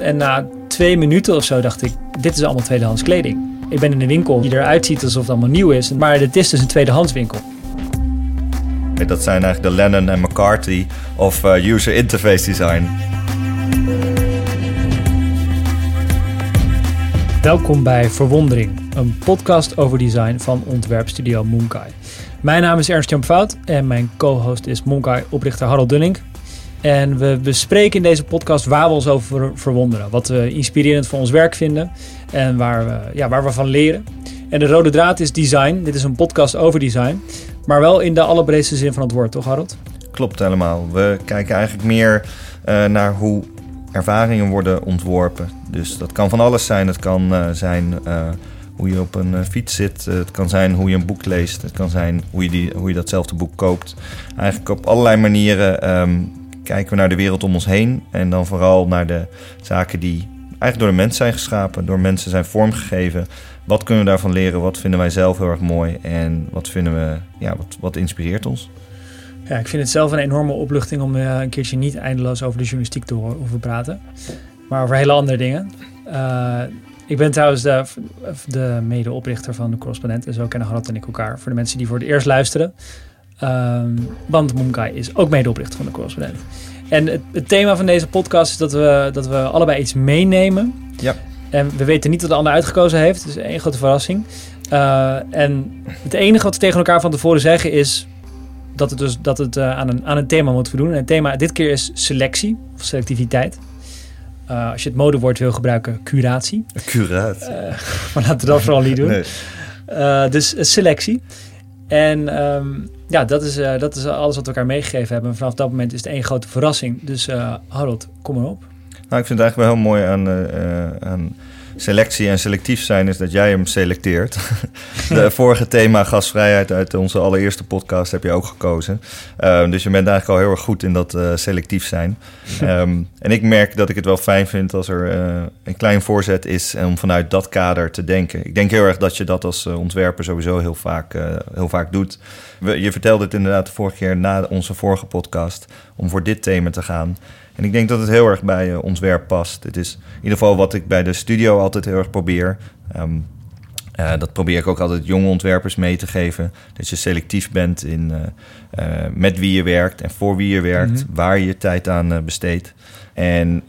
En na twee minuten of zo dacht ik, dit is allemaal tweedehands kleding. Ik ben in een winkel die eruit ziet alsof het allemaal nieuw is. Maar het is dus een tweedehands winkel. Dat zijn eigenlijk de Lennon en McCarthy of uh, user interface design. Welkom bij Verwondering, een podcast over design van ontwerpstudio Moonkai. Mijn naam is Ernst Jan Fout en mijn co-host is Moonkai-oprichter Harold Dunning. En we bespreken in deze podcast waar we ons over verwonderen. Wat we inspirerend voor ons werk vinden en waar we, ja, waar we van leren. En de rode draad is design. Dit is een podcast over design. Maar wel in de allerbreedste zin van het woord, toch Harold? Klopt helemaal. We kijken eigenlijk meer uh, naar hoe ervaringen worden ontworpen. Dus dat kan van alles zijn. Het kan uh, zijn uh, hoe je op een fiets zit. Het kan zijn hoe je een boek leest. Het kan zijn hoe je, die, hoe je datzelfde boek koopt. Eigenlijk op allerlei manieren um, kijken we naar de wereld om ons heen. En dan vooral naar de zaken die eigenlijk door de mens zijn geschapen, door mensen zijn vormgegeven. Wat kunnen we daarvan leren? Wat vinden wij zelf heel erg mooi? En wat vinden we, ja, wat, wat inspireert ons? Ja, ik vind het zelf een enorme opluchting om uh, een keertje niet eindeloos over de journalistiek te hoeven praten. Maar over hele andere dingen. Uh, ik ben trouwens de, de medeoprichter van de correspondent. En zo kennen Harald en ik elkaar. Voor de mensen die voor het eerst luisteren. Um, want Moonkai is ook medeoprichter van de correspondent. En het, het, thema van deze podcast is dat we, dat we allebei iets meenemen. Ja. En we weten niet wat de ander uitgekozen heeft. Dus één grote verrassing. Uh, en het enige wat we tegen elkaar van tevoren zeggen is dat het, dus, dat het uh, aan, een, aan een thema moet voldoen. En het thema dit keer is selectie of selectiviteit. Uh, als je het modewoord wil gebruiken, curatie. Curatie. maar laten we dat vooral niet doen. Nee. dus selectie. En um, ja, dat is, uh, dat is alles wat we elkaar meegegeven hebben. En vanaf dat moment is het één grote verrassing. Dus uh, Harold, kom maar op. Nou, ik vind het eigenlijk wel heel mooi aan, uh, aan selectie en selectief zijn... is dat jij hem selecteert. De vorige thema gastvrijheid uit onze allereerste podcast heb je ook gekozen. Uh, dus je bent eigenlijk al heel erg goed in dat uh, selectief zijn. Um, en ik merk dat ik het wel fijn vind als er uh, een klein voorzet is... om vanuit dat kader te denken. Ik denk heel erg dat je dat als ontwerper sowieso heel vaak, heel vaak doet... Je vertelde het inderdaad de vorige keer na onze vorige podcast om voor dit thema te gaan. En ik denk dat het heel erg bij uh, ontwerp past. Het is in ieder geval wat ik bij de studio altijd heel erg probeer. Um, uh, dat probeer ik ook altijd jonge ontwerpers mee te geven. Dat je selectief bent in uh, met wie je werkt en voor wie je werkt, mm -hmm. waar je je tijd aan besteedt. En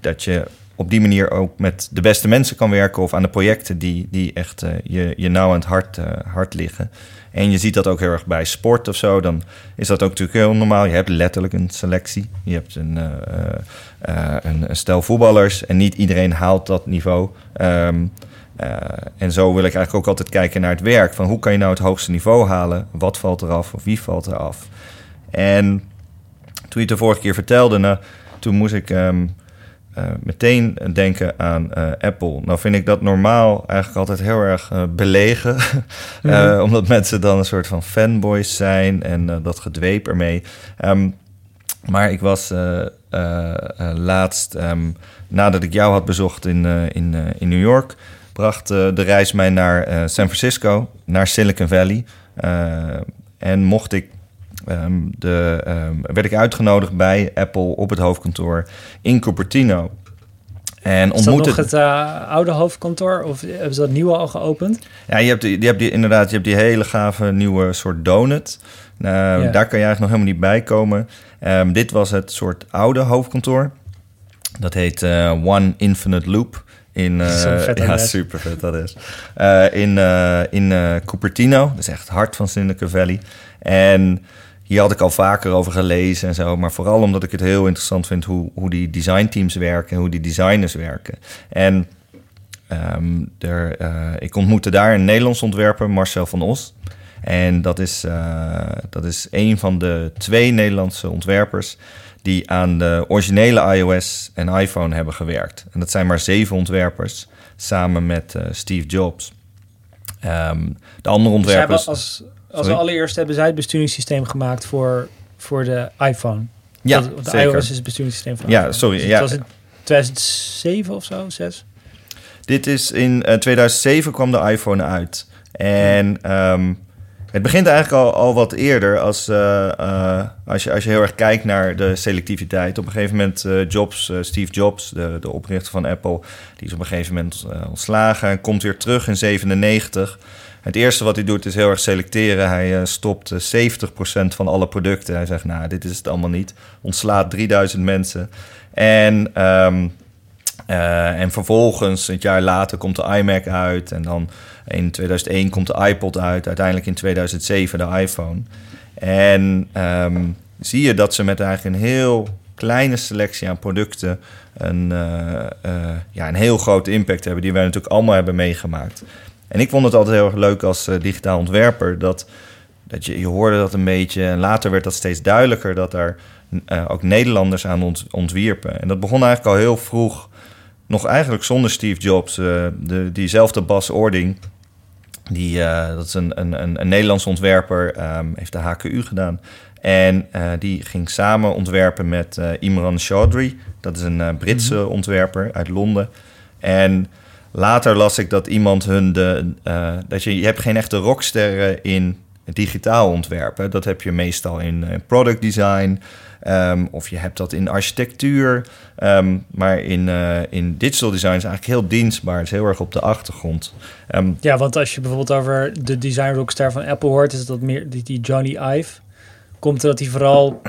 dat je op die manier ook met de beste mensen kan werken of aan de projecten die, die echt je, je nauw aan het hart, hart liggen. En je ziet dat ook heel erg bij sport of zo. Dan is dat ook natuurlijk heel normaal. Je hebt letterlijk een selectie. Je hebt een, uh, een, stel voetballers. En niet iedereen haalt dat niveau. Uh, en zo wil ik eigenlijk ook altijd kijken naar het werk. Van hoe kan je nou het hoogste niveau halen? Wat valt eraf of wie valt eraf? En toen je het de vorige keer vertelde, nou, toen moest ik... Uh, meteen denken aan uh, Apple. Nou vind ik dat normaal eigenlijk altijd heel erg uh, belegen. mm -hmm. omdat mensen dan een soort van fanboys zijn en dat gedweep ermee. Um, maar ik was laatst, um, nadat ik jou had bezocht in, in, in New York... bracht de reis mij naar San Francisco, naar Silicon Valley. en mocht ik Um, de, um, werd ik uitgenodigd bij Apple op het hoofdkantoor in Cupertino. En is dat nog het uh, oude hoofdkantoor of hebben ze dat nieuwe al geopend? Ja, je hebt, die, je hebt die, inderdaad je hebt die hele gave nieuwe soort donut. Uh, ja. Daar kan je eigenlijk nog helemaal niet bij komen. Um, dit was het soort oude hoofdkantoor. Dat heet uh, One Infinite Loop. In, ja, super vet dat is. in in Cupertino, dat is echt het hart van Silicon Valley. En hier had ik al vaker over gelezen en zo. Maar vooral omdat ik het heel interessant vind hoe, hoe die designteams werken en hoe die designers werken. En um, er, uh, ik ontmoette daar een Nederlands ontwerper, Marcel van Os. En dat is, uh, dat is een van de twee Nederlandse ontwerpers die aan de originele iOS en iPhone hebben gewerkt. En dat zijn maar zeven ontwerpers samen met uh, Steve Jobs. Um, de andere ontwerpers. Dus als, allereerste hebben zij het besturingssysteem gemaakt voor, voor de iPhone. Ja, dat, de zeker. iOS is het besturingssysteem van Ja, iPhone. sorry. Dus ja. was in 2007 of zo, 6? Dit is in uh, 2007 kwam de iPhone uit. En um, het het begint eigenlijk al, al wat eerder als, als, je, als je heel erg kijkt naar de selectiviteit. Op een gegeven moment Jobs, Steve Jobs, de, de oprichter van Apple, die is op een gegeven moment ontslagen en komt weer terug in 97. Het eerste wat hij doet is heel erg selecteren. Hij stopt 70% van alle producten. Hij zegt, nou, dit is het allemaal niet. Ontslaat 3000 mensen. En... Ehm, uh, en vervolgens, het jaar later, komt de iMac uit. En dan in 2001 komt de iPod uit. Uiteindelijk in 2007 de iPhone. En um, zie je dat ze met eigenlijk een heel kleine selectie aan producten... een, ja, een heel grote impact hebben... die wij natuurlijk allemaal hebben meegemaakt. En ik vond het altijd heel erg leuk als digitaal ontwerper... dat, dat je, je hoorde dat een beetje... en later werd dat steeds duidelijker... dat er ook Nederlanders aan ont, ontwierpen. En dat begon eigenlijk al heel vroeg nog eigenlijk zonder Steve Jobs, uh, de, diezelfde Bas Ording, die, dat is een, een, een, Nederlands ontwerper, um, heeft de HKU gedaan. En die ging samen ontwerpen met Imran Chaudhry. Dat is een Britse mm -hmm. ontwerper uit Londen. En later las ik dat iemand hun de. dat je, je hebt geen echte rocksterren in digitaal ontwerpen. Dat heb je meestal in product design. Um, of je hebt dat in architectuur. Um, maar in, uh, in digital design is eigenlijk heel dienstbaar. Het is heel erg op de achtergrond. Um, ja, want als je bijvoorbeeld over de design rockster van Apple hoort... is dat meer die, die Johnny Ive. Komt dat hij vooral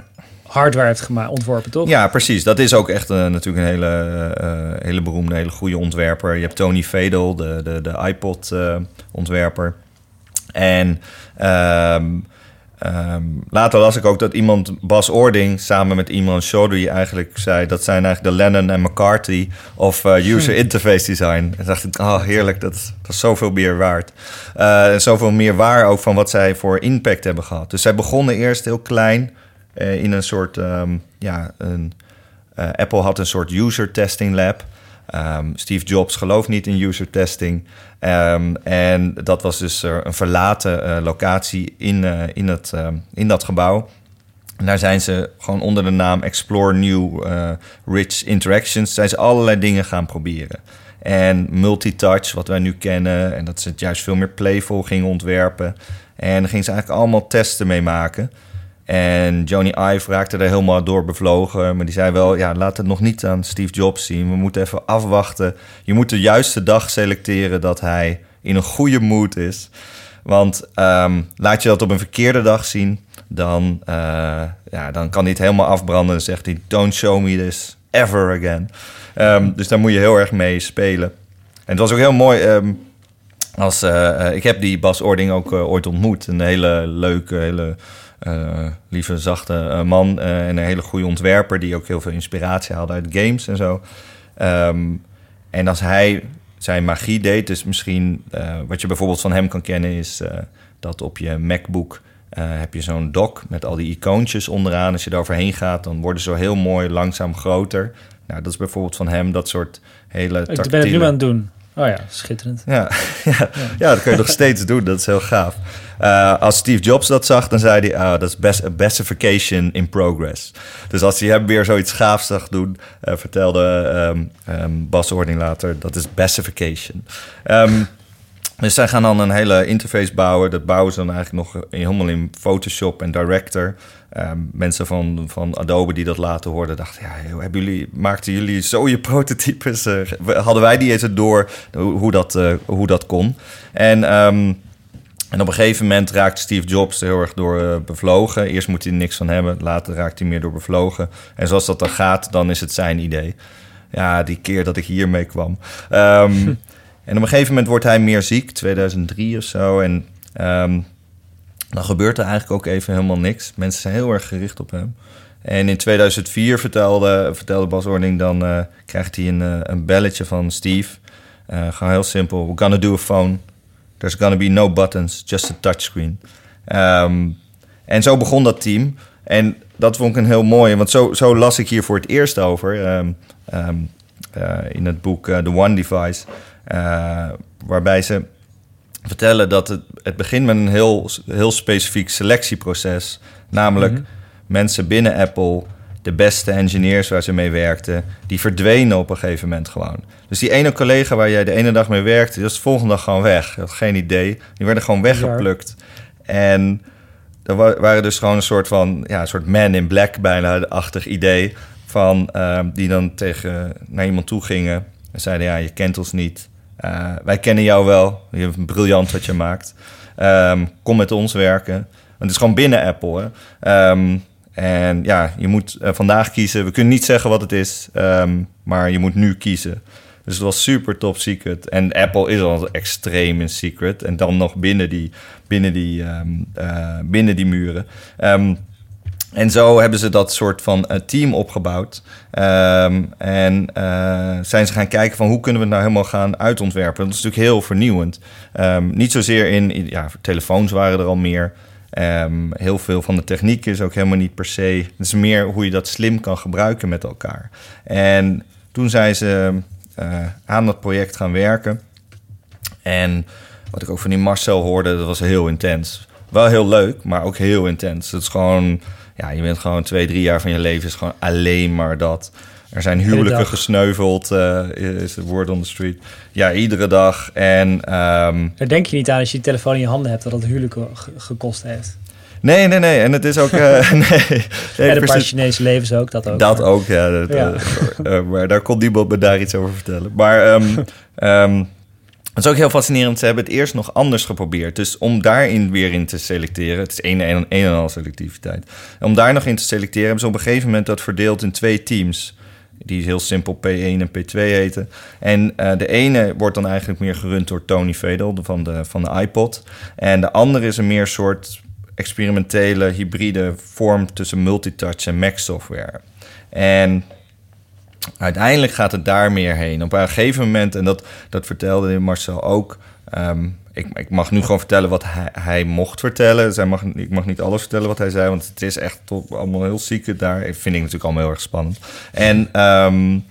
hardware heeft gemaakt, ontworpen, toch? Ja, precies. Dat is ook echt uh, natuurlijk een hele, uh, hele beroemde, hele goede ontwerper. Je hebt Tony Fadel, de, de, de iPod-ontwerper. en... Um, Um, later las ik ook dat iemand, Bas Ording, samen met iemand Chaudhry eigenlijk zei... dat zijn eigenlijk de Lennon en McCarthy of uh, user hm. interface design. En dacht ik, oh heerlijk, dat, dat is zoveel meer waard. Uh, zoveel meer waar ook van wat zij voor impact hebben gehad. Dus zij begonnen eerst heel klein uh, in een soort... Um, ja, een, Apple had een soort user testing lab... Um, Steve Jobs gelooft niet in user testing. Um, en dat was dus uh, een verlaten locatie in, in, het, in dat gebouw. Daar zijn ze gewoon onder de naam Explore New Rich Interactions... zijn ze allerlei dingen gaan proberen. En multitouch, wat wij nu kennen... en dat ze het juist veel meer playful gingen ontwerpen. En daar gingen ze eigenlijk allemaal testen mee maken... En Johnny Ive raakte er helemaal door bevlogen. Maar die zei wel, ja, laat het nog niet aan Steve Jobs zien. We moeten even afwachten. Je moet de juiste dag selecteren dat hij in een goede mood is. Want um, laat je dat op een verkeerde dag zien... dan, uh, ja, dan kan hij het helemaal afbranden. Dan zegt hij, don't show me this ever again. Um, dus daar moet je heel erg mee spelen. En het was ook heel mooi... Um, als, uh, ik heb die Bas Ording ook uh, ooit ontmoet. Een hele leuke, hele lieve, zachte man en een hele goede ontwerper die ook heel veel inspiratie haalde uit games en zo. Um, en als hij zijn magie deed, dus misschien wat je bijvoorbeeld van hem kan kennen, is dat op je MacBook heb je zo'n dock met al die icoontjes onderaan. Als je daar overheen gaat, dan worden ze zo heel mooi langzaam groter. Nou, dat is bijvoorbeeld van hem dat soort hele. Tactiele... Ik ben het nu aan het doen. Oh ja, schitterend. Ja, ja, ja, dat kun je nog steeds doen. Dat is heel gaaf. Uh, als Steve Jobs dat zag, dan zei hij... Oh, dat is best, a bestification in progress. Dus als hij hem weer zoiets gaafs zag doen... Uh, vertelde um, um, Bas Ording later... dat is bestification. Um, dus zij gaan dan een hele interface bouwen. Dat bouwen ze dan eigenlijk nog helemaal in Photoshop en Director. Um, mensen van, van Adobe die dat laten horen, dachten: ja, hebben jullie, maakten jullie zo je prototypes? Uh, hadden wij die eens door hoe dat, uh, hoe dat kon? En, um, en op een gegeven moment raakt Steve Jobs er heel erg door uh, bevlogen. Eerst moet hij niks van hebben, later raakt hij meer door bevlogen. En zoals dat dan gaat, dan is het zijn idee. Ja, die keer dat ik hiermee kwam. Um, En op een gegeven moment wordt hij meer ziek, 2003 of zo. En dan gebeurt er eigenlijk ook even helemaal niks. Mensen zijn heel erg gericht op hem. En in 2004 vertelde, vertelde Bas Orning, dan uh, krijgt hij een, uh, een belletje van Steve. Uh, gewoon heel simpel. We're gonna do a phone. There's gonna be no buttons, just a touchscreen. Um, en zo begon dat team. En dat vond ik een heel mooi, want zo, zo las ik hier voor het eerst over. Um, um, in het boek The One Device. Waarbij ze vertellen dat het, het begint met een heel, heel specifiek selectieproces. Namelijk -hmm. mensen binnen Apple, de beste engineers waar ze mee werkten, die verdwenen op een gegeven moment gewoon. Dus die ene collega waar jij de ene dag mee werkte, die was de volgende dag gewoon weg. Je had geen idee. Die werden gewoon weggeplukt. En er waren dus gewoon een soort van, ja, een soort man in black bijna achtig idee. Van, ehm, die dan tegen naar iemand toe gingen en zeiden: Ja, je kent ons niet. Uh, wij kennen jou wel. Je hebt briljant wat je maakt. Um, kom met ons werken. Want het is gewoon binnen Apple. Um, en ja, je moet uh, vandaag kiezen. We kunnen niet zeggen wat het is, maar je moet nu kiezen. Dus het was super top secret. En Apple is al extreem in secret. En dan nog binnen die, binnen die, uh, binnen die muren. En zo hebben ze dat soort van uh, team opgebouwd. Um, en uh, zijn ze gaan kijken van hoe kunnen we het nou helemaal gaan uitontwerpen. Dat is natuurlijk heel vernieuwend. niet zozeer in, ja, telefoons waren er al meer. Um, heel veel van de techniek is ook helemaal niet per se. Het is meer hoe je dat slim kan gebruiken met elkaar. En toen zijn ze uh, aan dat project gaan werken. En wat ik ook van die Marcel hoorde, dat was heel intens. Wel heel leuk, maar ook heel intens. Het is gewoon, ja, je bent gewoon twee, drie jaar van je leven is gewoon alleen maar dat. Er zijn huwelijken gesneuveld, uh, is het woord on the street. Ja, iedere dag. En, um, Daar denk je niet aan als je je telefoon in je handen hebt dat het huwelijken gekost heeft. Nee, nee, nee. En het is ook... Uh, nee, nee, de paar Chinese levens ook, dat ook. Dat ook, ja. Dat, ja. Uh, maar daar kon niemand me daar iets over vertellen. Maar um, um, het is ook heel fascinerend. Ze hebben het eerst nog anders geprobeerd. Dus om daarin weer in te selecteren... Het is één en, een en al selectiviteit. Om daar nog in te selecteren... hebben ze op een gegeven moment dat verdeeld in twee teams die heel simpel P1 en P2 heten. En uh, de ene wordt dan eigenlijk meer gerund door Tony Vedel van de, van de iPod. En de andere is een meer soort experimentele hybride vorm tussen multitouch en Mac software. En uiteindelijk gaat het daar meer heen. Op een gegeven moment, en dat, dat vertelde Marcel ook. Um, ik, ik, mag nu gewoon vertellen wat hij, hij mocht vertellen. Zij mag, ik mag niet alles vertellen wat hij zei, want het is echt allemaal heel zieke daar. Vind ik natuurlijk allemaal heel erg spannend. En um,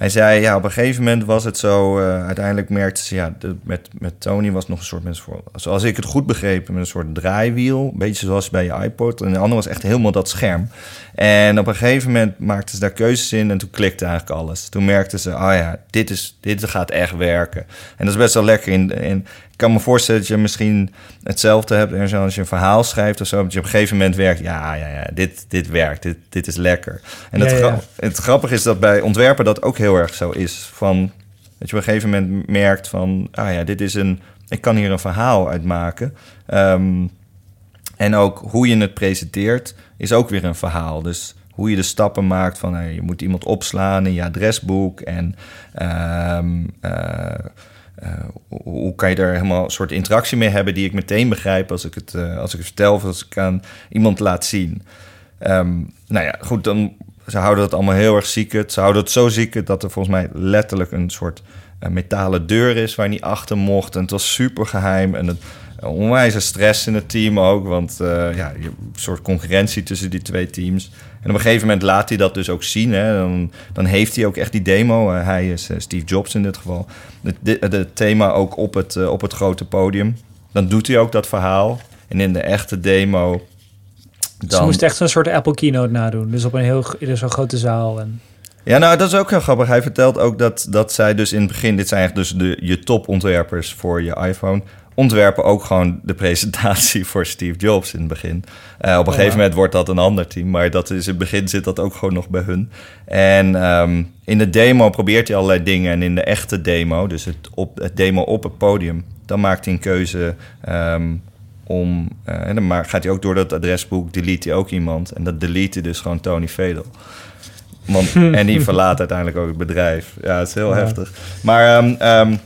hij zei, ja, op een gegeven moment was het zo... Uh, uiteindelijk merkte ze, ja, met, met Tony was nog een soort mensen voor... Zoals ik het goed begreep, met een soort draaiwiel. Een beetje zoals bij je iPod. En de andere was echt helemaal dat scherm. En op een gegeven moment maakten ze daar keuzes in... en toen klikte eigenlijk alles. Toen merkten ze, oh ja, dit, is, dit gaat echt werken. En dat is best wel lekker. In, in, kan me voorstellen dat je misschien hetzelfde hebt... en als je een verhaal schrijft of zo... dat je op een gegeven moment werkt... ja, ja, ja, dit, dit werkt, dit, dit is lekker. En het, ja, ja. het grappige is dat bij ontwerpen dat ook heel erg zo is. Van, dat je op een gegeven moment merkt van... ah ja, dit is een... ik kan hier een verhaal uit maken... Um, en ook hoe je het presenteert is ook weer een verhaal. Dus hoe je de stappen maakt van hey, je moet iemand opslaan in je adresboek en um, uh, uh, hoe kan je er helemaal een soort interactie mee hebben die ik meteen begrijp als ik het, uh, als ik het vertel of als ik aan iemand laat zien. Um, nou ja, goed, dan ze houden dat allemaal heel erg ziek. Ze houden het zo ziek dat er volgens mij letterlijk een soort metalen deur is waar je niet achter mocht. En het was super geheim en het onwijze stress in het team ook. Want uh, ja, je, een soort concurrentie tussen die twee teams. En op een gegeven moment laat hij dat dus ook zien. Hè. Dan, dan heeft hij ook echt die demo. Uh, hij is uh, Steve Jobs in dit geval. Het thema ook op het, op het grote podium. Dan doet hij ook dat verhaal. En in de echte demo... Dan... Ze moest echt een soort Apple keynote nadoen. Dus op een heel in zo'n grote zaal. En... Ja, nou, dat is ook heel grappig. Hij vertelt ook dat, dat zij dus in het begin... Dit zijn eigenlijk dus de, je topontwerpers voor je iPhone ontwerpen ook gewoon de presentatie voor Steve Jobs in het begin. Uh, op een gegeven moment wordt dat een ander team, maar dat is in het begin zit dat ook gewoon nog bij hun. En um, in de demo probeert hij allerlei dingen en in de echte demo, dus het, op, het demo op het podium, dan maakt hij een keuze um, om, uh, en dan gaat hij ook door dat adresboek, delete hij ook iemand en dat delete dus gewoon Tony Fedel. Want, en die verlaat uiteindelijk ook het bedrijf. Ja, het is heel ja. heftig. Maar um, um,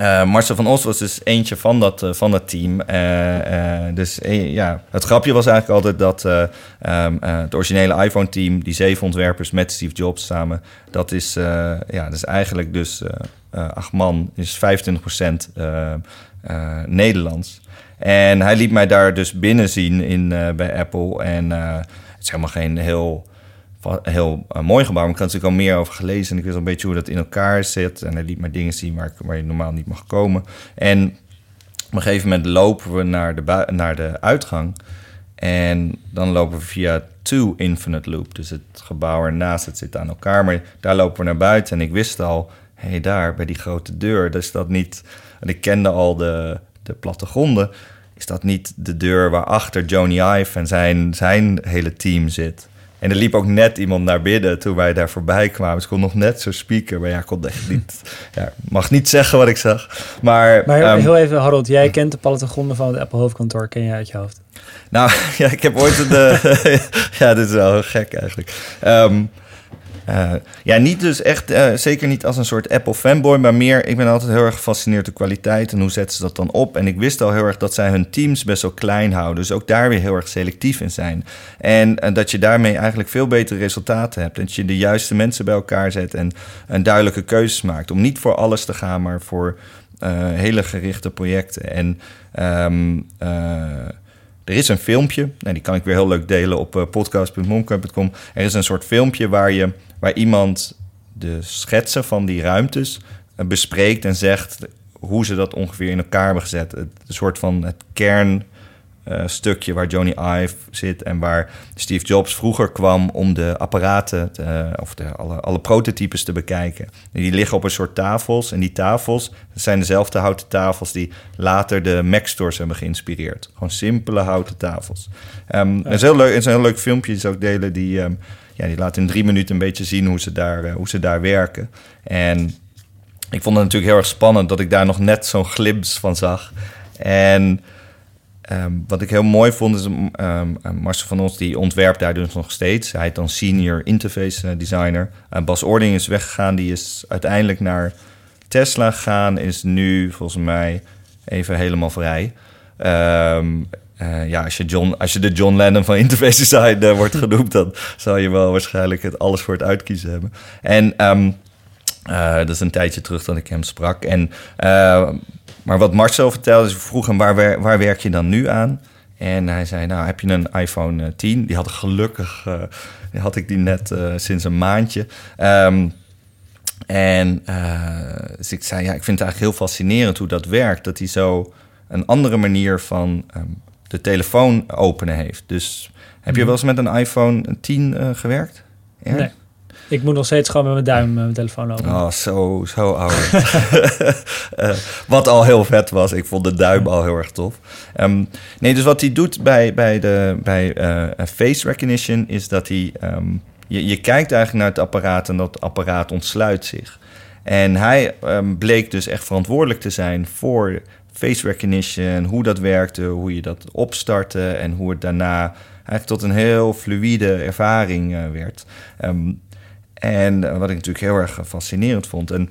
uh, Marcel van Os was dus eentje van dat, uh, van dat team. Uh, dus ja, het grapje was eigenlijk altijd dat um, het originele iPhone-team, die zeven ontwerpers met Steve Jobs samen, dat is, ja, dat is eigenlijk dus acht man, is 25% Nederlands. En hij liet mij daar dus binnen zien in, bij Apple. En het is helemaal geen heel heel uh, mooi gebouw. Maar ik had natuurlijk al meer over gelezen. En ik wist al een beetje hoe dat in elkaar zit. En hij liet maar dingen zien waar, ik, je normaal niet mag komen. En op een gegeven moment lopen we naar de, naar de uitgang. En dan lopen we via Two Infinite Loop. Dus het gebouw ernaast, het zit aan elkaar. Maar daar lopen we naar buiten. En ik wist al, hé, hey, daar bij die grote deur, dus dat niet. En ik kende al de, de plattegronden is dat niet de deur waarachter Joni Ive en zijn, zijn hele team zit? En er liep ook net iemand naar binnen toen wij daar voorbij kwamen. Dus ik kon nog net zo spieken. Maar ja, ik kon echt niet... Ja, mag niet zeggen wat ik zag. Maar, Maar ehm, heel even, Harold, jij kent de plattegronden van het Apple hoofdkantoor, ken je uit je hoofd? Nou, ja, ik heb ooit een... eh, ja, dit is wel heel gek eigenlijk. Ehm, eh, ja, niet dus echt, eh, zeker niet als een soort Apple fanboy, maar meer, ik ben altijd heel erg gefascineerd door kwaliteit en hoe zetten ze dat dan op. En ik wist al heel erg dat zij hun teams best wel klein houden, dus ook daar weer heel erg selectief in zijn. En eh, dat je daarmee eigenlijk veel betere resultaten hebt. Dat je de juiste mensen bij elkaar zet en een duidelijke keuzes maakt. Om niet voor alles te gaan, maar voor hele gerichte projecten. En ehm, eh, er is een filmpje, nou, die kan ik weer heel leuk delen op podcast.momcamp.com. Er is een soort filmpje waar, je, waar iemand de schetsen van die ruimtes uh, bespreekt en zegt hoe ze dat ongeveer in elkaar hebben gezet. Het, een soort van het kern. Uh, stukje waar Johnny Ive zit en waar Steve Jobs vroeger kwam om de apparaten te, uh, of de, alle, alle prototypes te bekijken. En die liggen op een soort tafels en die tafels zijn dezelfde houten tafels die later de Mac stores hebben geïnspireerd. Gewoon simpele houten tafels. Um, ja. Het is heel leuk, het is een heel leuk filmpje, ook delen die, um, ja, die laat in drie minuten een beetje zien hoe ze daar, uh, hoe ze daar werken. En ik vond het natuurlijk heel erg spannend dat ik daar nog net zo'n glimpse van zag. En Um, wat ik heel mooi vond is um, Marcel van ons, die ontwerpt daar dus nog steeds. Hij is dan senior interface uh, designer. Uh, Bas Ording is weggegaan, die is uiteindelijk naar Tesla gegaan. Is nu volgens mij even helemaal vrij. Uh, ja, als je, John, als je de John Lennon van interface design uh, wordt genoemd, dan zal je wel waarschijnlijk het alles voor het uitkiezen hebben. En uh, dat is een tijdje terug dat ik hem sprak. En maar wat Marcel vertelde, is vroeg hem waar, waar werk je dan nu aan? En hij zei, nou heb je een iPhone 10? Die had gelukkig, had ik die net sinds een maandje. Um, en dus ik zei, ja, ik vind het eigenlijk heel fascinerend hoe dat werkt. Dat hij zo een andere manier van um, de telefoon openen heeft. Dus heb je wel eens met een iPhone 10 gewerkt? Ja? Nee. Ik moet nog steeds gewoon met mijn duim mijn telefoon openen. Oh, zo, zo oud. uh, wat al heel vet was. Ik vond de duim al heel erg tof. Um, nee, dus wat hij doet bij, bij, de, bij uh, face recognition is dat hij... Um, je, je kijkt eigenlijk naar het apparaat en dat apparaat ontsluit zich. En hij um, bleek dus echt verantwoordelijk te zijn voor face recognition, hoe dat werkte, hoe je dat opstartte en hoe het daarna eigenlijk tot een heel fluïde ervaring uh, werd. Um, en wat ik natuurlijk heel erg fascinerend vond. En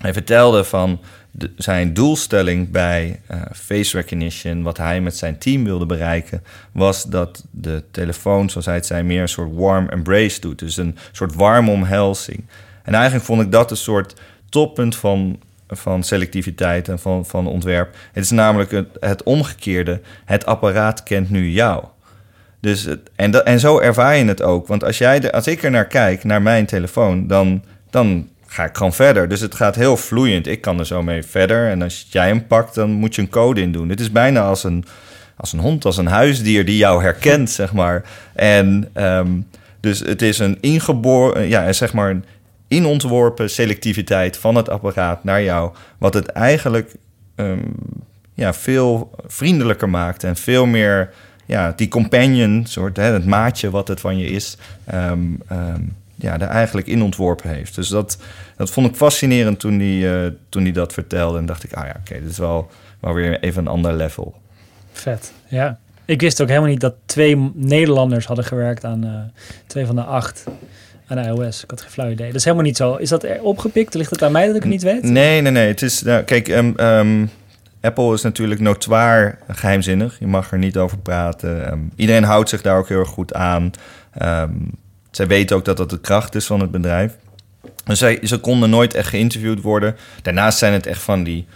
hij vertelde van zijn doelstelling bij uh, face recognition, wat hij met zijn team wilde bereiken, was dat de telefoon, zoals hij het zei, meer een soort warm embrace doet. Dus een soort warme omhelzing. En eigenlijk vond ik dat een soort toppunt van, van selectiviteit en van, van ontwerp. Het is namelijk het, omgekeerde. Het apparaat kent nu jou. Dus het, en, dat, en zo ervaar je het ook. Want als, jij de, als ik er naar kijk, naar mijn telefoon, dan, dan ga ik gewoon verder. Dus het gaat heel vloeiend. Ik kan er zo mee verder. En als jij hem pakt, dan moet je een code in doen. Het is bijna als een, als een hond, als een huisdier die jou herkent, zeg maar. En um, dus het is een ingeboren, ja, zeg maar inontworpen selectiviteit van het apparaat naar jou. Wat het eigenlijk um, ja, veel vriendelijker maakt en veel meer ja, die companion, soort, hè, het maatje wat het van je is, um, um, ja, er eigenlijk in ontworpen heeft. Dus dat, dat vond ik fascinerend toen hij uh, toen die dat vertelde. En dacht ik, ah ja, oké, okay, dit is wel, wel weer even een ander level. Vet, ja. Ik wist ook helemaal niet dat twee Nederlanders hadden gewerkt aan uh, twee van de acht aan iOS. Ik had geen flauw idee. Dat is helemaal niet zo. Is dat opgepikt? Ligt het aan mij dat ik het niet weet? Nee, nee, nee. Het is, nou, kijk, um, um, Apple is natuurlijk notoir geheimzinnig. Je mag er niet over praten. Um, iedereen houdt zich daar ook heel erg goed aan. Zij weten ook dat dat de kracht is van het bedrijf. Dus zij, ze konden nooit echt geïnterviewd worden. Daarnaast zijn het echt van die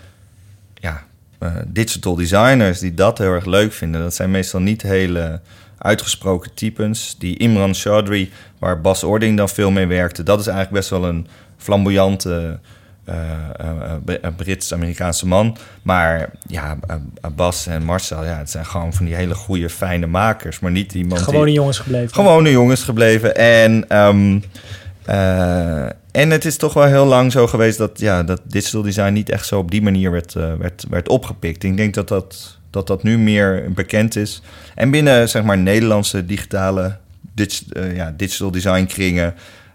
ja, uh, digital designers die dat heel erg leuk vinden. Dat zijn meestal niet hele uitgesproken types. Die Imran Chaudhry, waar Bas Ording dan veel mee werkte... dat is eigenlijk best wel een flamboyante... Uh, uh, uh, Brits-Amerikaanse man. Maar ja, Bas en Marcel, ja, het zijn gewoon van die hele goede, fijne makers. Maar niet iemand Gewone die, jongens gebleven. Gewone jongens gebleven. En, um, en het is toch wel heel lang zo geweest dat, ja, dat digital design niet echt zo op die manier werd, werd, werd opgepikt. Ik denk dat dat, dat dat nu meer bekend is. En binnen zeg maar Nederlandse digitale dig, uh, ja, digital design kringen,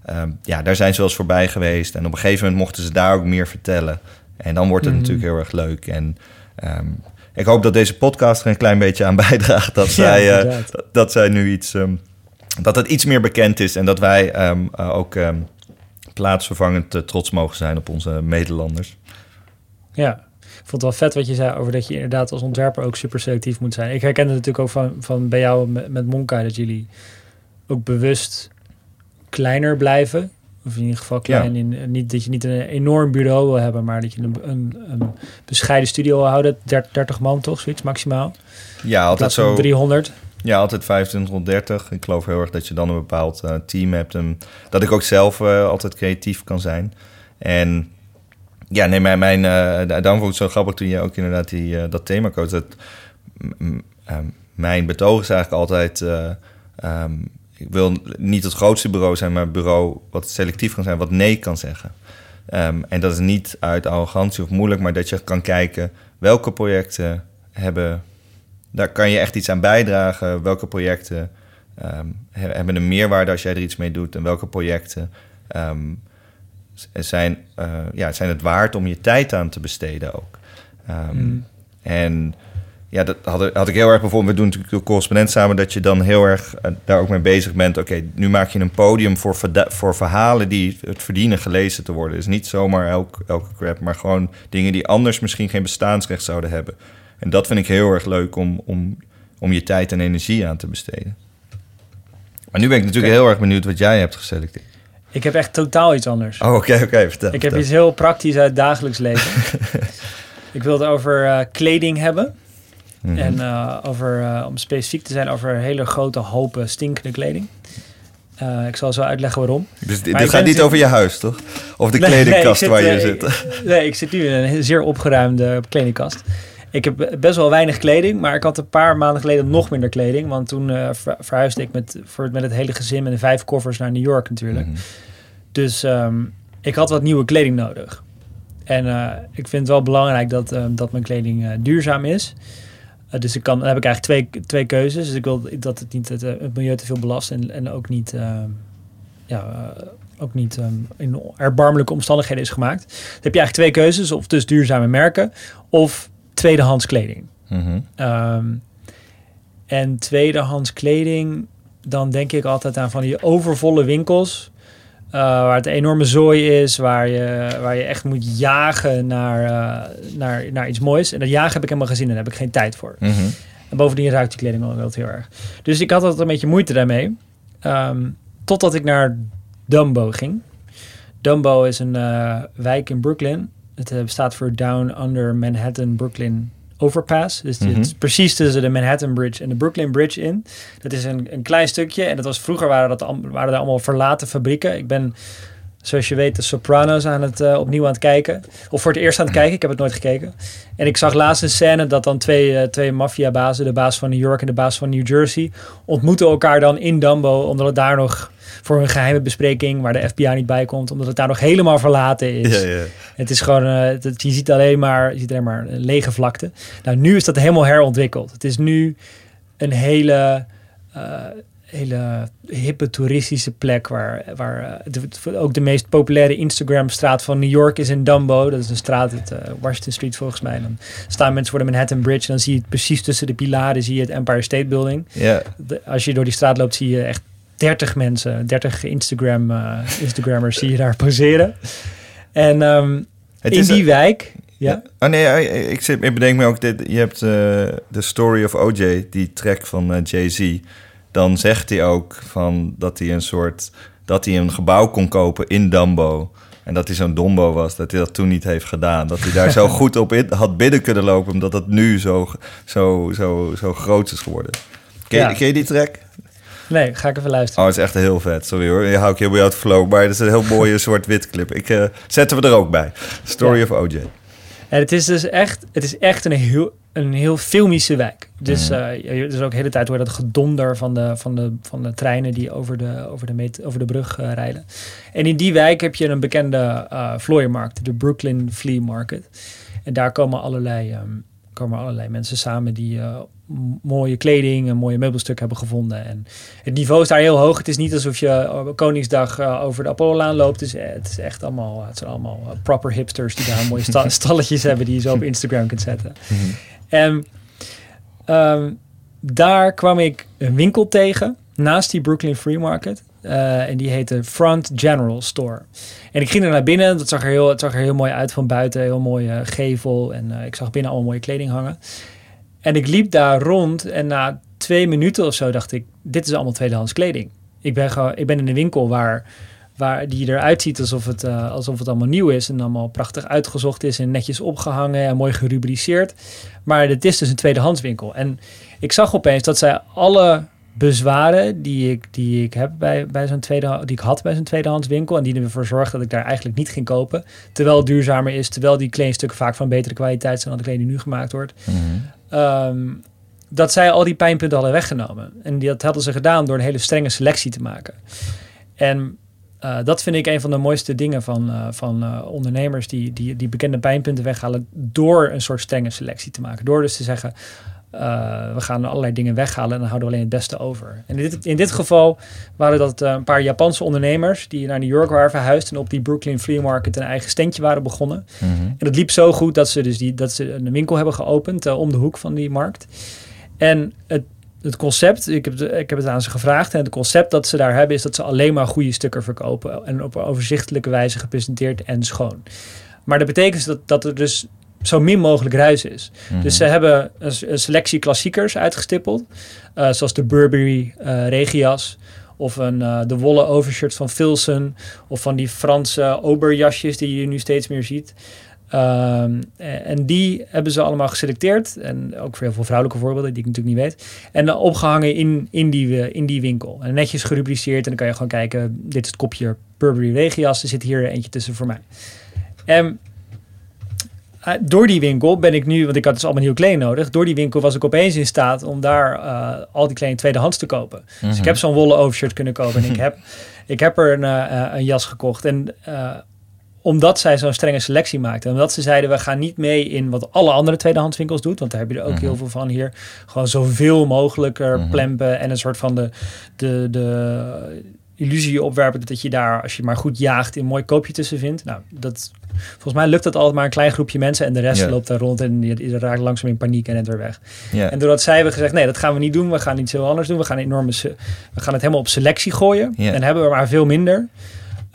um, ja, daar zijn ze wel eens voorbij geweest. En op een gegeven moment mochten ze daar ook meer vertellen. En dan wordt het Mhm. natuurlijk heel erg leuk. En ehm, ik hoop dat deze podcast er een klein beetje aan bijdraagt dat zij, Ja, eh, dat- dat zij nu iets, ehm, dat het iets meer bekend is en dat wij ehm, eh, ook ehm, plaatsvervangend eh, trots mogen zijn op onze Nederlanders. Ja, ik vond het wel vet wat je zei over dat je inderdaad als ontwerper ook super selectief moet zijn. Ik herken het natuurlijk ook van, van bij jou met, met Monkai, dat jullie ook bewust kleiner blijven. Of in ieder geval klein. In, niet, dat je niet een enorm bureau wil hebben, maar dat je een, een, een bescheiden studio wil houden. 30, 30 man toch, zoiets maximaal. Ja, altijd zo. 300. Ja, altijd 25 tot 30. Ik geloof heel erg dat je dan een bepaald eh, team hebt. En dat ik ook zelf eh, altijd creatief kan zijn. En ja, nee, mijn, mijn, da- daarom vond ik het zo grappig toen je ook inderdaad die, eh, dat thema coach. Dat, ehm, mijn betoog is eigenlijk altijd... eh, ehm, ik wil niet het grootste bureau zijn, maar een bureau wat selectief kan zijn, wat nee kan zeggen. Ehm, en dat is niet uit arrogantie of moeilijk, maar dat je kan kijken welke projecten hebben daar kan je echt iets aan bijdragen. Welke projecten he- hebben een meerwaarde als jij er iets mee doet? En welke projecten zijn, eh, ja, zijn het waard om je tijd aan te besteden ook? Ehm, Mm. En ja, dat had, had ik heel erg bijvoorbeeld. We doen natuurlijk de correspondent samen, dat je dan heel erg eh, daar ook mee bezig bent. Oké, nu maak je een podium voor, voor verhalen die het verdienen gelezen te worden. Dus niet zomaar elk, elke crap, maar gewoon dingen die anders misschien geen bestaansrecht zouden hebben. En dat vind ik heel erg leuk om, om, om je tijd en energie aan te besteden. Maar nu ben ik natuurlijk heel erg benieuwd wat jij hebt geselecteerd. Ik heb echt totaal iets anders. Oh, oké, oké, vertel. ik heb iets heel praktisch uit het dagelijks leven. ik wil het over eh, kleding hebben. Mhm. En eh, over, eh, om specifiek te zijn, over hele grote hopen stinkende kleding. Ik zal zo uitleggen waarom. dus dit gaat niet over je huis, toch? Of de Nee, kledingkast zit, waar je zit. Nee, ik zit nu in een zeer opgeruimde kledingkast. Ik heb best wel weinig kleding, maar ik had een paar maanden geleden nog minder kleding. Want toen eh, ver- verhuisde ik met, voor, met het hele gezin met de vijf koffers naar New York natuurlijk. Mhm. Dus ehm, ik had wat nieuwe kleding nodig. En eh, ik vind het wel belangrijk dat, ehm, dat mijn kleding eh, duurzaam is. Dus ik kan, dan heb ik eigenlijk twee, twee keuzes. Dus ik wil dat het niet het, het milieu te veel belast en, en ook niet, ehm, ja, ook niet in erbarmelijke omstandigheden is gemaakt. Dan heb je eigenlijk twee keuzes. Of dus duurzame merken of tweedehands kleding. Mhm. Ehm, en tweedehands kleding, dan denk ik altijd aan van die overvolle winkels. eh, waar het een enorme zooi is, waar je, waar je echt moet jagen naar, eh, naar, naar iets moois. En dat jagen heb ik helemaal gezien en daar heb ik geen tijd voor. Mhm. En bovendien ruikt die kleding ook wel heel erg. Dus ik had altijd een beetje moeite daarmee. Ehm, totdat ik naar Dumbo ging. Dumbo is een eh, wijk in Brooklyn. Het eh, staat voor Down Under Manhattan Brooklyn Overpass. Dus het Mhm. is precies tussen de Manhattan Bridge en de Brooklyn Bridge in. Dat is een, een klein stukje. En dat was, vroeger waren, dat, waren er allemaal verlaten fabrieken. Ik ben, zoals je weet, de Sopranos aan het, eh, opnieuw aan het kijken. Of voor het eerst aan het kijken. Ik heb het nooit gekeken. En ik zag laatst een scène dat dan twee, eh, twee maffiabazen, de baas van New York en de baas van New Jersey, ontmoeten elkaar dan in Dumbo, omdat het daar nog voor een geheime bespreking, waar de FBI niet bij komt, omdat het daar nog helemaal verlaten is. Ja, ja. Het is gewoon, eh, je ziet alleen maar, je ziet alleen maar een lege vlakte. Nou, nu is dat helemaal herontwikkeld. Het is nu een hele, hele hippe toeristische plek waar, waar eh, de- ook de meest populaire Instagram-straat van New York is in Dumbo. Dat is een straat, het, eh, Washington Street volgens mij. Dan staan mensen voor de Manhattan Bridge en dan zie je het precies tussen de pilaren zie je het Empire State Building. ja. Als je door die straat loopt, zie je echt 30 mensen, 30 Instagram, eh, Instagrammers zie je daar poseren. En Het in is die een- wijk, ja, Oh nee, ik, zit, ik bedenk me ook, dit, je hebt de Story of OJ, die track van Jay-Z. Dan zegt hij ook van dat hij een soort, dat hij een gebouw kon kopen in Dumbo. En dat hij zo'n dombo was, dat hij dat toen niet heeft gedaan. Dat hij daar zo goed op in, had binnen kunnen lopen, omdat dat nu zo, zo, zo, zo groot is geworden. Ken, je- Ja. ken je die track? nee, ga ik even luisteren. Oh, het is echt heel vet. Sorry hoor, je hou ik heel bij jou het flow. Maar het is een heel mooie zwart-wit clip. Ik, eh, zetten we er ook bij. Story Ja. of OJ. En het is dus echt, het is echt een heel, een heel filmische wijk. Dus Mhm. eh, je- dus ook de hele tijd hoor je dat gedonder van de, van de, van de treinen die over de, over de, meet, over de brug eh, rijden. En in die wijk heb je een bekende eh vlooienmarkt, de Brooklyn Flea Market. En daar komen allerlei, ehm, komen allerlei mensen samen die uh, mooie kleding en mooie meubelstukken hebben gevonden. En het niveau is daar heel hoog. Het is niet alsof je op Koningsdag uh, over de Apollo-laan loopt. Dus, het is echt allemaal, het zijn allemaal proper hipsters die daar mooie sta stalletjes hebben die je zo op Instagram kunt zetten. Mhm. En um, daar kwam ik een winkel tegen naast die Brooklyn Free Market. Uh, en die heette Front General Store. En ik ging er naar binnen. Dat zag er heel, het zag er heel mooi uit van buiten. Heel mooie gevel. En uh, ik zag binnen allemaal mooie kleding hangen. En ik liep daar rond. En na twee minuten of zo dacht ik... Dit is allemaal tweedehands kleding. Ik ben, ik ben in een winkel waar, waar die eruit ziet alsof het, alsof het allemaal nieuw is. En allemaal prachtig uitgezocht is. En netjes opgehangen en mooi gerubriceerd. Maar het is dus een tweedehandswinkel. En ik zag opeens dat zij alle bezwaren die ik, die ik heb bij, bij zo'n tweede, die ik had bij zo'n tweedehandswinkel. En die ervoor zorgden dat ik daar eigenlijk niet ging kopen. Terwijl het duurzamer is, terwijl die kledingstukken vaak van betere kwaliteit zijn dan de kleding die nu gemaakt wordt. Mhm. Ehm, dat zij al die pijnpunten hadden weggenomen. En dat hadden ze gedaan door een hele strenge selectie te maken. En uh, dat vind ik een van de mooiste dingen van, uh, van uh, ondernemers die, die, die bekende pijnpunten weghalen door een soort strenge selectie te maken. Door dus te zeggen, uh, we gaan allerlei dingen weghalen en dan houden we alleen het beste over. En in dit, in dit geval waren dat uh, een paar Japanse ondernemers die naar New York waren verhuisd en op die Brooklyn Free Market een eigen standje waren begonnen. Mm -hmm. En dat liep zo goed dat ze dus die, dat ze een winkel hebben geopend uh, om de hoek van die markt. En het, het concept, ik heb, ik heb het aan ze gevraagd en het concept dat ze daar hebben is dat ze alleen maar goede stukken verkopen en op een overzichtelijke wijze gepresenteerd en schoon. Maar dat betekent dat, dat er dus zo min mogelijk ruis is. Mhm. Dus ze hebben een, selectie klassiekers uitgestippeld. Uh, zoals de Burberry uh, Regias. Of een, uh, de wollen overshirts van Filson. Of van die Franse oberjasjes die je nu steeds meer ziet. Um, en die hebben ze allemaal geselecteerd. En ook voor heel veel vrouwelijke voorbeelden die ik natuurlijk niet weet. En opgehangen in, in, die, in die winkel. En netjes gerubriceerd. En dan kan je gewoon kijken. Dit is het kopje Burberry Regias. Er zit hier eentje tussen voor mij. En uh, door die winkel ben ik nu, want ik had dus allemaal nieuwe kleding nodig. Door die winkel was ik opeens in staat om daar uh, al die kleding tweedehands te kopen. Dus ik mhm. heb zo'n wollen overshirt kunnen kopen. En ik heb, ik heb er een, uh, een jas gekocht. En omdat zij zo'n strenge selectie maakten. Omdat ze zeiden, we gaan niet mee in wat alle andere tweedehandswinkels doet. Want daar heb je er ook heel mhm. veel van hier. Gewoon zoveel mogelijk er mm plempen en een soort van de, de, de illusie opwerpen dat je daar, als je maar goed jaagt, een mooi koopje tussen vindt. Nou, dat, volgens mij lukt dat altijd maar een klein groepje mensen en de rest loopt daar rond en die, raakt langzaam in paniek en het weer weg. En doordat zij hebben gezegd, nee, dat gaan we niet doen, we gaan iets heel anders doen, we gaan, enorme, we gaan het helemaal op selectie gooien en hebben we maar veel minder.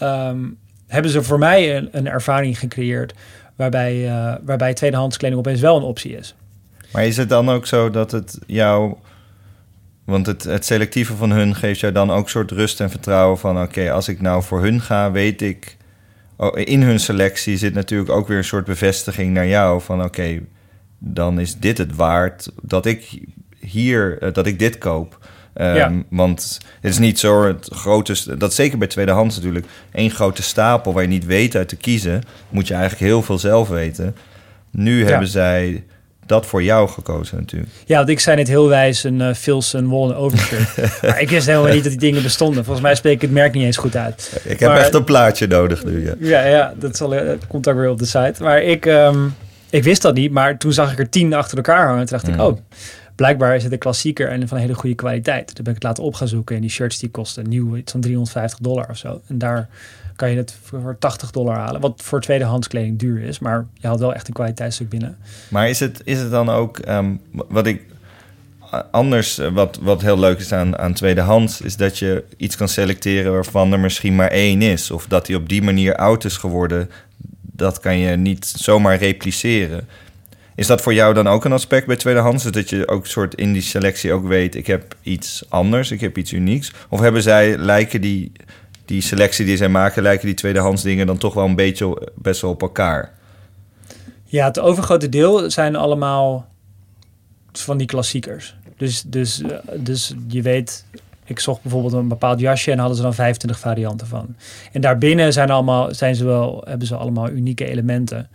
Um, hebben ze voor mij een, een ervaring gecreëerd waarbij, uh, waarbij tweedehands kleding opeens wel een optie is. Maar is het dan ook zo dat het jou want het, het selectieve van hun geeft jou dan ook soort rust en vertrouwen van... oké, als ik nou voor hun ga, weet ik... Oh, in hun selectie zit natuurlijk ook weer een soort bevestiging naar jou... van oké, dan is dit het waard dat ik hier, eh, dat ik dit koop. Um, Want het is niet zo het grote, dat zeker bij tweedehands natuurlijk, één grote stapel waar je niet weet uit te kiezen, moet je eigenlijk heel veel zelf weten. Nu hebben zij dat voor jou gekozen natuurlijk. Ja, want ik zei net heel wijs een uh, eh, Filson Wollen overshirt. maar ik wist helemaal niet dat die dingen bestonden. Volgens mij spreek ik het merk niet eens goed uit. Ik heb echt een plaatje nodig nu, ja. Ja, ja dat, zal, dat eh, komt ook weer op de site. Maar ik, um, ik wist dat niet, maar toen zag ik er tien achter elkaar hangen. En toen dacht ik, mm. oh, blijkbaar is het een klassieker en van hele goede kwaliteit. Toen ben ik het laten op gaan zoeken en die shirts die kosten nieuw iets van 350 dollar of zo. En daar kan je het voor 80 dollar halen. Wat voor tweedehands kleding duur is. Maar je haalt wel echt een kwaliteitsstuk binnen. Maar is het, is het dan ook um, wat ik anders, eh, wat, wat heel leuk is aan, aan tweedehands, is dat je iets kan selecteren waarvan er misschien maar één is. Of dat die op die manier oud is geworden. Dat kan je niet zomaar repliceren. Is dat voor jou dan ook een aspect bij tweedehands? Dat je ook soort in die selectie ook weet, ik heb iets anders, ik heb iets unieks? Of hebben zij, lijken die die selectie die zij maken, lijken die tweedehands dingen dan toch wel een beetje best wel op elkaar. Ja, het overgrote deel zijn allemaal van die klassiekers. Dus, dus, dus je weet, ik zocht bijvoorbeeld een bepaald jasje en hadden ze dan 25 varianten van. En daarbinnen zijn, allemaal, zijn ze wel, hebben ze allemaal unieke elementen.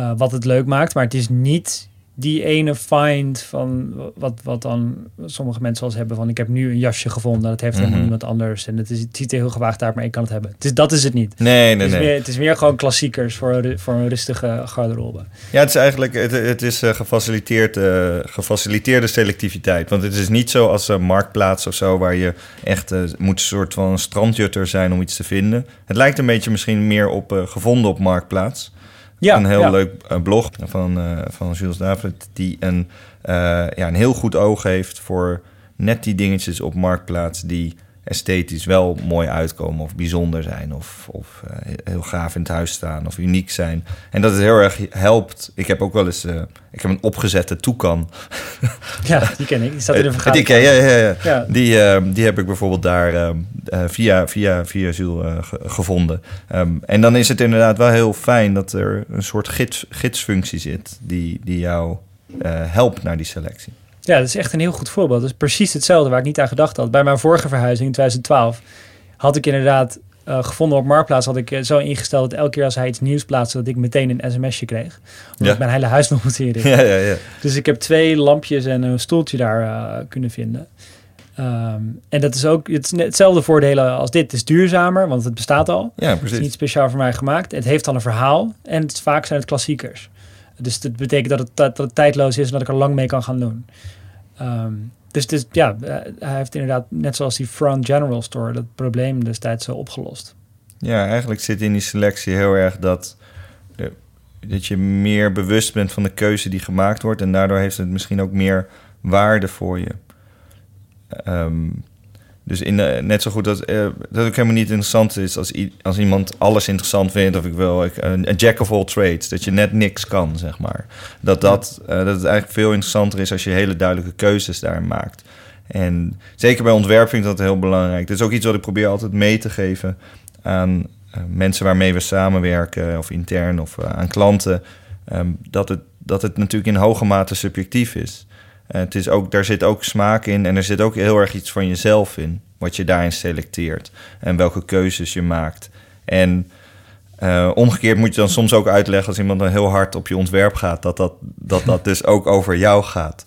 Uh, wat het leuk maakt, maar het is niet die ene find van wat, wat dan sommige mensen eens hebben van ik heb nu een jasje gevonden, dat heeft helemaal Mhm. niemand anders en het, is, het ziet er heel gewaagd uit, maar ik kan het hebben. Het is, dat is het niet. Nee, nee, het, is nee. meer, het is meer gewoon klassiekers voor, voor een rustige garderobe. Ja, het is eigenlijk het, het is eh, gefaciliteerd, eh, gefaciliteerde selectiviteit. Want het is niet zo als een marktplaats of zo, waar je echt eh, moet een soort van strandjutter zijn om iets te vinden. Het lijkt een beetje misschien meer op gevonden op marktplaats. Ja, een heel ja. leuk eh, blog van, eh, van Jules David, die een, eh, ja, een heel goed oog heeft voor net die dingetjes op marktplaats die esthetisch wel mooi uitkomen of bijzonder zijn of, of eh, heel gaaf in het huis staan of uniek zijn. En dat het heel erg helpt. Ik heb ook wel eens, eh, ik heb een opgezette toekan. Ja, die ken ik. Die staat in de Eh, vergadering. Die, ken ja, ja, ja. Ja. Die, eh, die heb ik bijvoorbeeld daar eh, eh, via, via, via Jules ge- gevonden. Ehm, en dan is het inderdaad wel heel fijn dat er een soort gids, gidsfunctie zit die, die jou helpt naar die selectie. Ja, dat is echt een heel goed voorbeeld. Dat is precies hetzelfde waar ik niet aan gedacht had. Bij mijn vorige verhuizing in 2012 had ik inderdaad eh, gevonden op Marktplaats... had ik eh, zo ingesteld dat elke keer als hij iets nieuws plaatste... dat ik meteen een sms'je kreeg. Omdat Ja. ik mijn hele huis nog moet inrichten. Ja, ja, ja. Dus ik heb twee lampjes en een stoeltje daar eh, kunnen vinden. Ehm, en dat is ook het is net hetzelfde voordelen als dit. Het is duurzamer, want het bestaat al. ja Het is precies. niet speciaal voor mij gemaakt. Het heeft al een verhaal en het, vaak zijn het klassiekers. Dus dat betekent dat het, dat het tijdloos is en dat ik er lang mee kan gaan doen. Ehm, dus is, ja, eh, hij heeft inderdaad, net zoals die Front General Store, dat probleem destijds zo opgelost. Ja, eigenlijk zit in die selectie heel erg dat, de- dat je meer bewust bent van de keuze die gemaakt wordt. En daardoor heeft het misschien ook meer waarde voor je. Ehm, dus in de- net zo goed dat, eh, dat ook helemaal niet interessant is als, als iemand alles interessant vindt. Of ik wil ik, een, een jack of all trades. Dat je net niks kan, zeg maar. Dat, dat, eh, dat het eigenlijk veel interessanter is als je hele duidelijke keuzes daarin maakt. En zeker bij ontwerp vind ik dat heel belangrijk. Dat is ook iets wat ik probeer altijd mee te geven aan eh, mensen waarmee we samenwerken, of intern of aan klanten. ehm, dat, het, dat het natuurlijk in hoge mate subjectief is. Eh, het is ook, daar zit ook smaak in en er zit ook heel erg iets van jezelf in, wat je daarin selecteert en welke keuzes je maakt. En eh, omgekeerd moet je dan soms ook uitleggen als iemand dan heel hard op je ontwerp gaat, dat dat, dat, dat dus ook over jou gaat.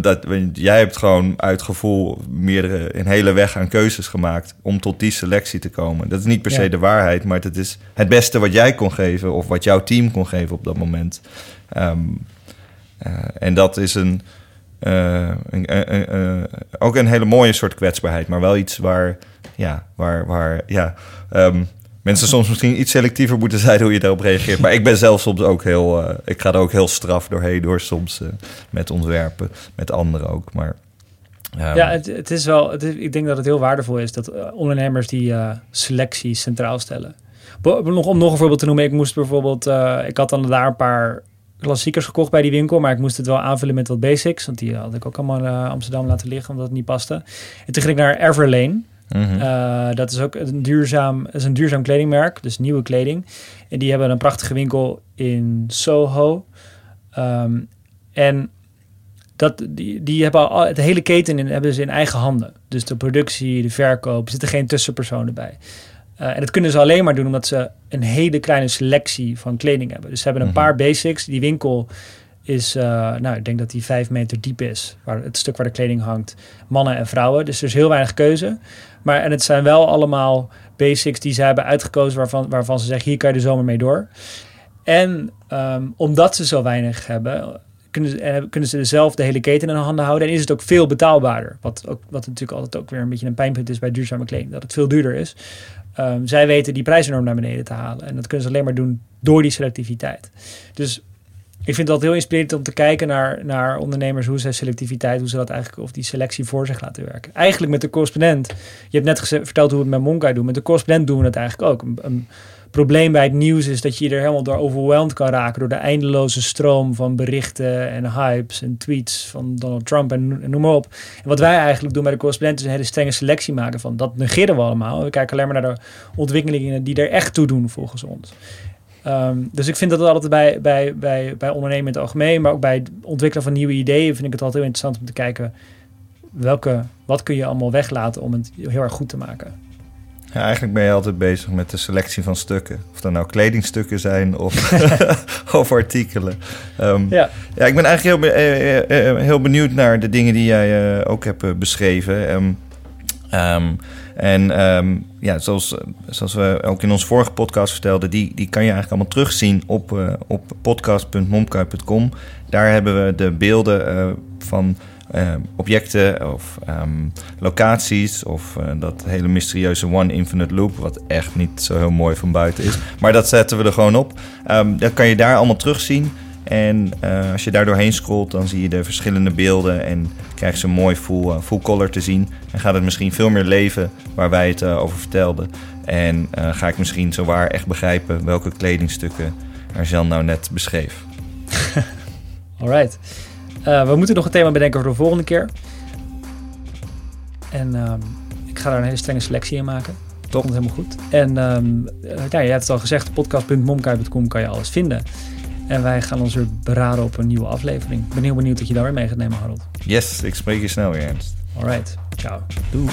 Dat, jij hebt gewoon uit gevoel meerdere, een hele weg aan keuzes gemaakt om tot die selectie te komen. Dat is niet per se Ja. de waarheid, maar het is het beste wat jij kon geven of wat jouw team kon geven op dat moment. Ehm, eh, en dat is een, eh, een- een- een- ook een hele mooie soort kwetsbaarheid, maar wel iets waar, ja, waar, waar, ja, ehm, mensen soms misschien iets selectiever moeten zijn hoe je daarop reageert. Maar ik ben zelf soms ook heel, eh, ik ga er ook heel straf doorheen door soms eh, met ontwerpen, met anderen ook. Maar ehm, ja, het, het is wel, ik denk dat het heel waardevol is dat eh, ondernemers die eh, selectie centraal stellen. Nog, om nog een voorbeeld te noemen, ik moest bijvoorbeeld, eh, ik had dan daar een paar klassiekers gekocht bij die winkel, maar ik moest het wel aanvullen met wat basics, want die had ik ook allemaal in eh, Amsterdam laten liggen omdat het niet paste. En toen ging ik naar Everlane. mhm. Eh, dat is ook een duurzaam, is een duurzaam kledingmerk, dus nieuwe kleding. En die hebben een prachtige winkel in Soho. Ehm, en dat, die, die hebben al, het hele keten in, hebben ze in eigen handen. Dus de productie, de verkoop, er zitten geen tussenpersonen bij. Eh, en dat kunnen ze alleen maar doen omdat ze een hele kleine selectie van kleding hebben. Dus ze hebben een Mhm. paar basics. Die winkel is, eh, nou, ik denk dat die vijf meter diep is. Waar het stuk waar de kleding hangt, mannen en vrouwen. Dus er is heel weinig keuze. Maar en het zijn wel allemaal basics die ze hebben uitgekozen waarvan, waarvan ze zeggen, hier kan je de zomer mee door. En ehm, omdat ze zo weinig hebben, kunnen ze, en kunnen ze zelf de hele keten in handen houden. En is het ook veel betaalbaarder. Wat, ook, wat natuurlijk altijd ook weer een beetje een pijnpunt is bij duurzame kleding. Dat het veel duurder is. Ehm, zij weten die prijzenorm naar beneden te halen. En dat kunnen ze alleen maar doen door die selectiviteit. Dus ik vind dat heel inspirerend om te kijken naar, naar ondernemers, hoe zij selectiviteit, hoe ze dat eigenlijk, of die selectie voor zich laten werken. Eigenlijk met de correspondent, je hebt net verteld hoe we het met Monkai doen, met de correspondent doen we het eigenlijk ook. Een, een probleem bij het nieuws is dat je er helemaal door overweldigd kan raken door de eindeloze stroom van berichten en hypes en tweets van Donald Trump en, noem maar op. En wat wij eigenlijk doen bij de correspondent is een hele strenge selectie maken van dat negeren we allemaal. We kijken alleen maar naar de ontwikkelingen die er echt toe doen volgens ons. Ehm, dus ik vind dat altijd bij, bij, bij, bij ondernemen in het algemeen, maar ook bij het ontwikkelen van nieuwe ideeën, vind ik het altijd heel interessant om te kijken welke, wat kun je allemaal weglaten om het heel erg goed te maken. Ja, eigenlijk ben je altijd bezig met de selectie van stukken. Of dat nou kledingstukken zijn of, of artikelen. Um, ja. ja, ik ben eigenlijk heel, uh, heel benieuwd naar de dingen die jij uh, ook hebt beschreven. Um, um, en um, ja, zoals, zoals we ook in onze vorige podcast vertelden, die, die kan je eigenlijk allemaal terugzien op, uh, op podcast.momkai.com. Daar hebben we de beelden uh, van uh, objecten of um, locaties of dat hele mysterieuze One Infinite Loop, wat echt niet zo heel mooi van buiten is. Maar dat zetten we er gewoon op. Um, dat kan je daar allemaal terugzien. En uh, als je daar doorheen scrolt, dan zie je de verschillende beelden en krijg je een mooi full, full color te zien. En gaat het misschien veel meer leven waar wij het over vertelden. En ga ik misschien zowaar echt begrijpen welke kledingstukken Arjan nou net beschreef. Alright. We moeten nog een thema bedenken voor de volgende keer. En ehm, ik ga daar een hele strenge selectie in maken. Toch? Komt helemaal goed. En um, ja, je hebt het al gezegd, podcast.momkai.com kan je alles vinden. En wij gaan ons weer beraden op een nieuwe aflevering. Ik ben heel benieuwd dat je daar weer mee gaat nemen, Harold. Yes, ik spreek je snel weer, Ernst. Alright, ciao. Doei.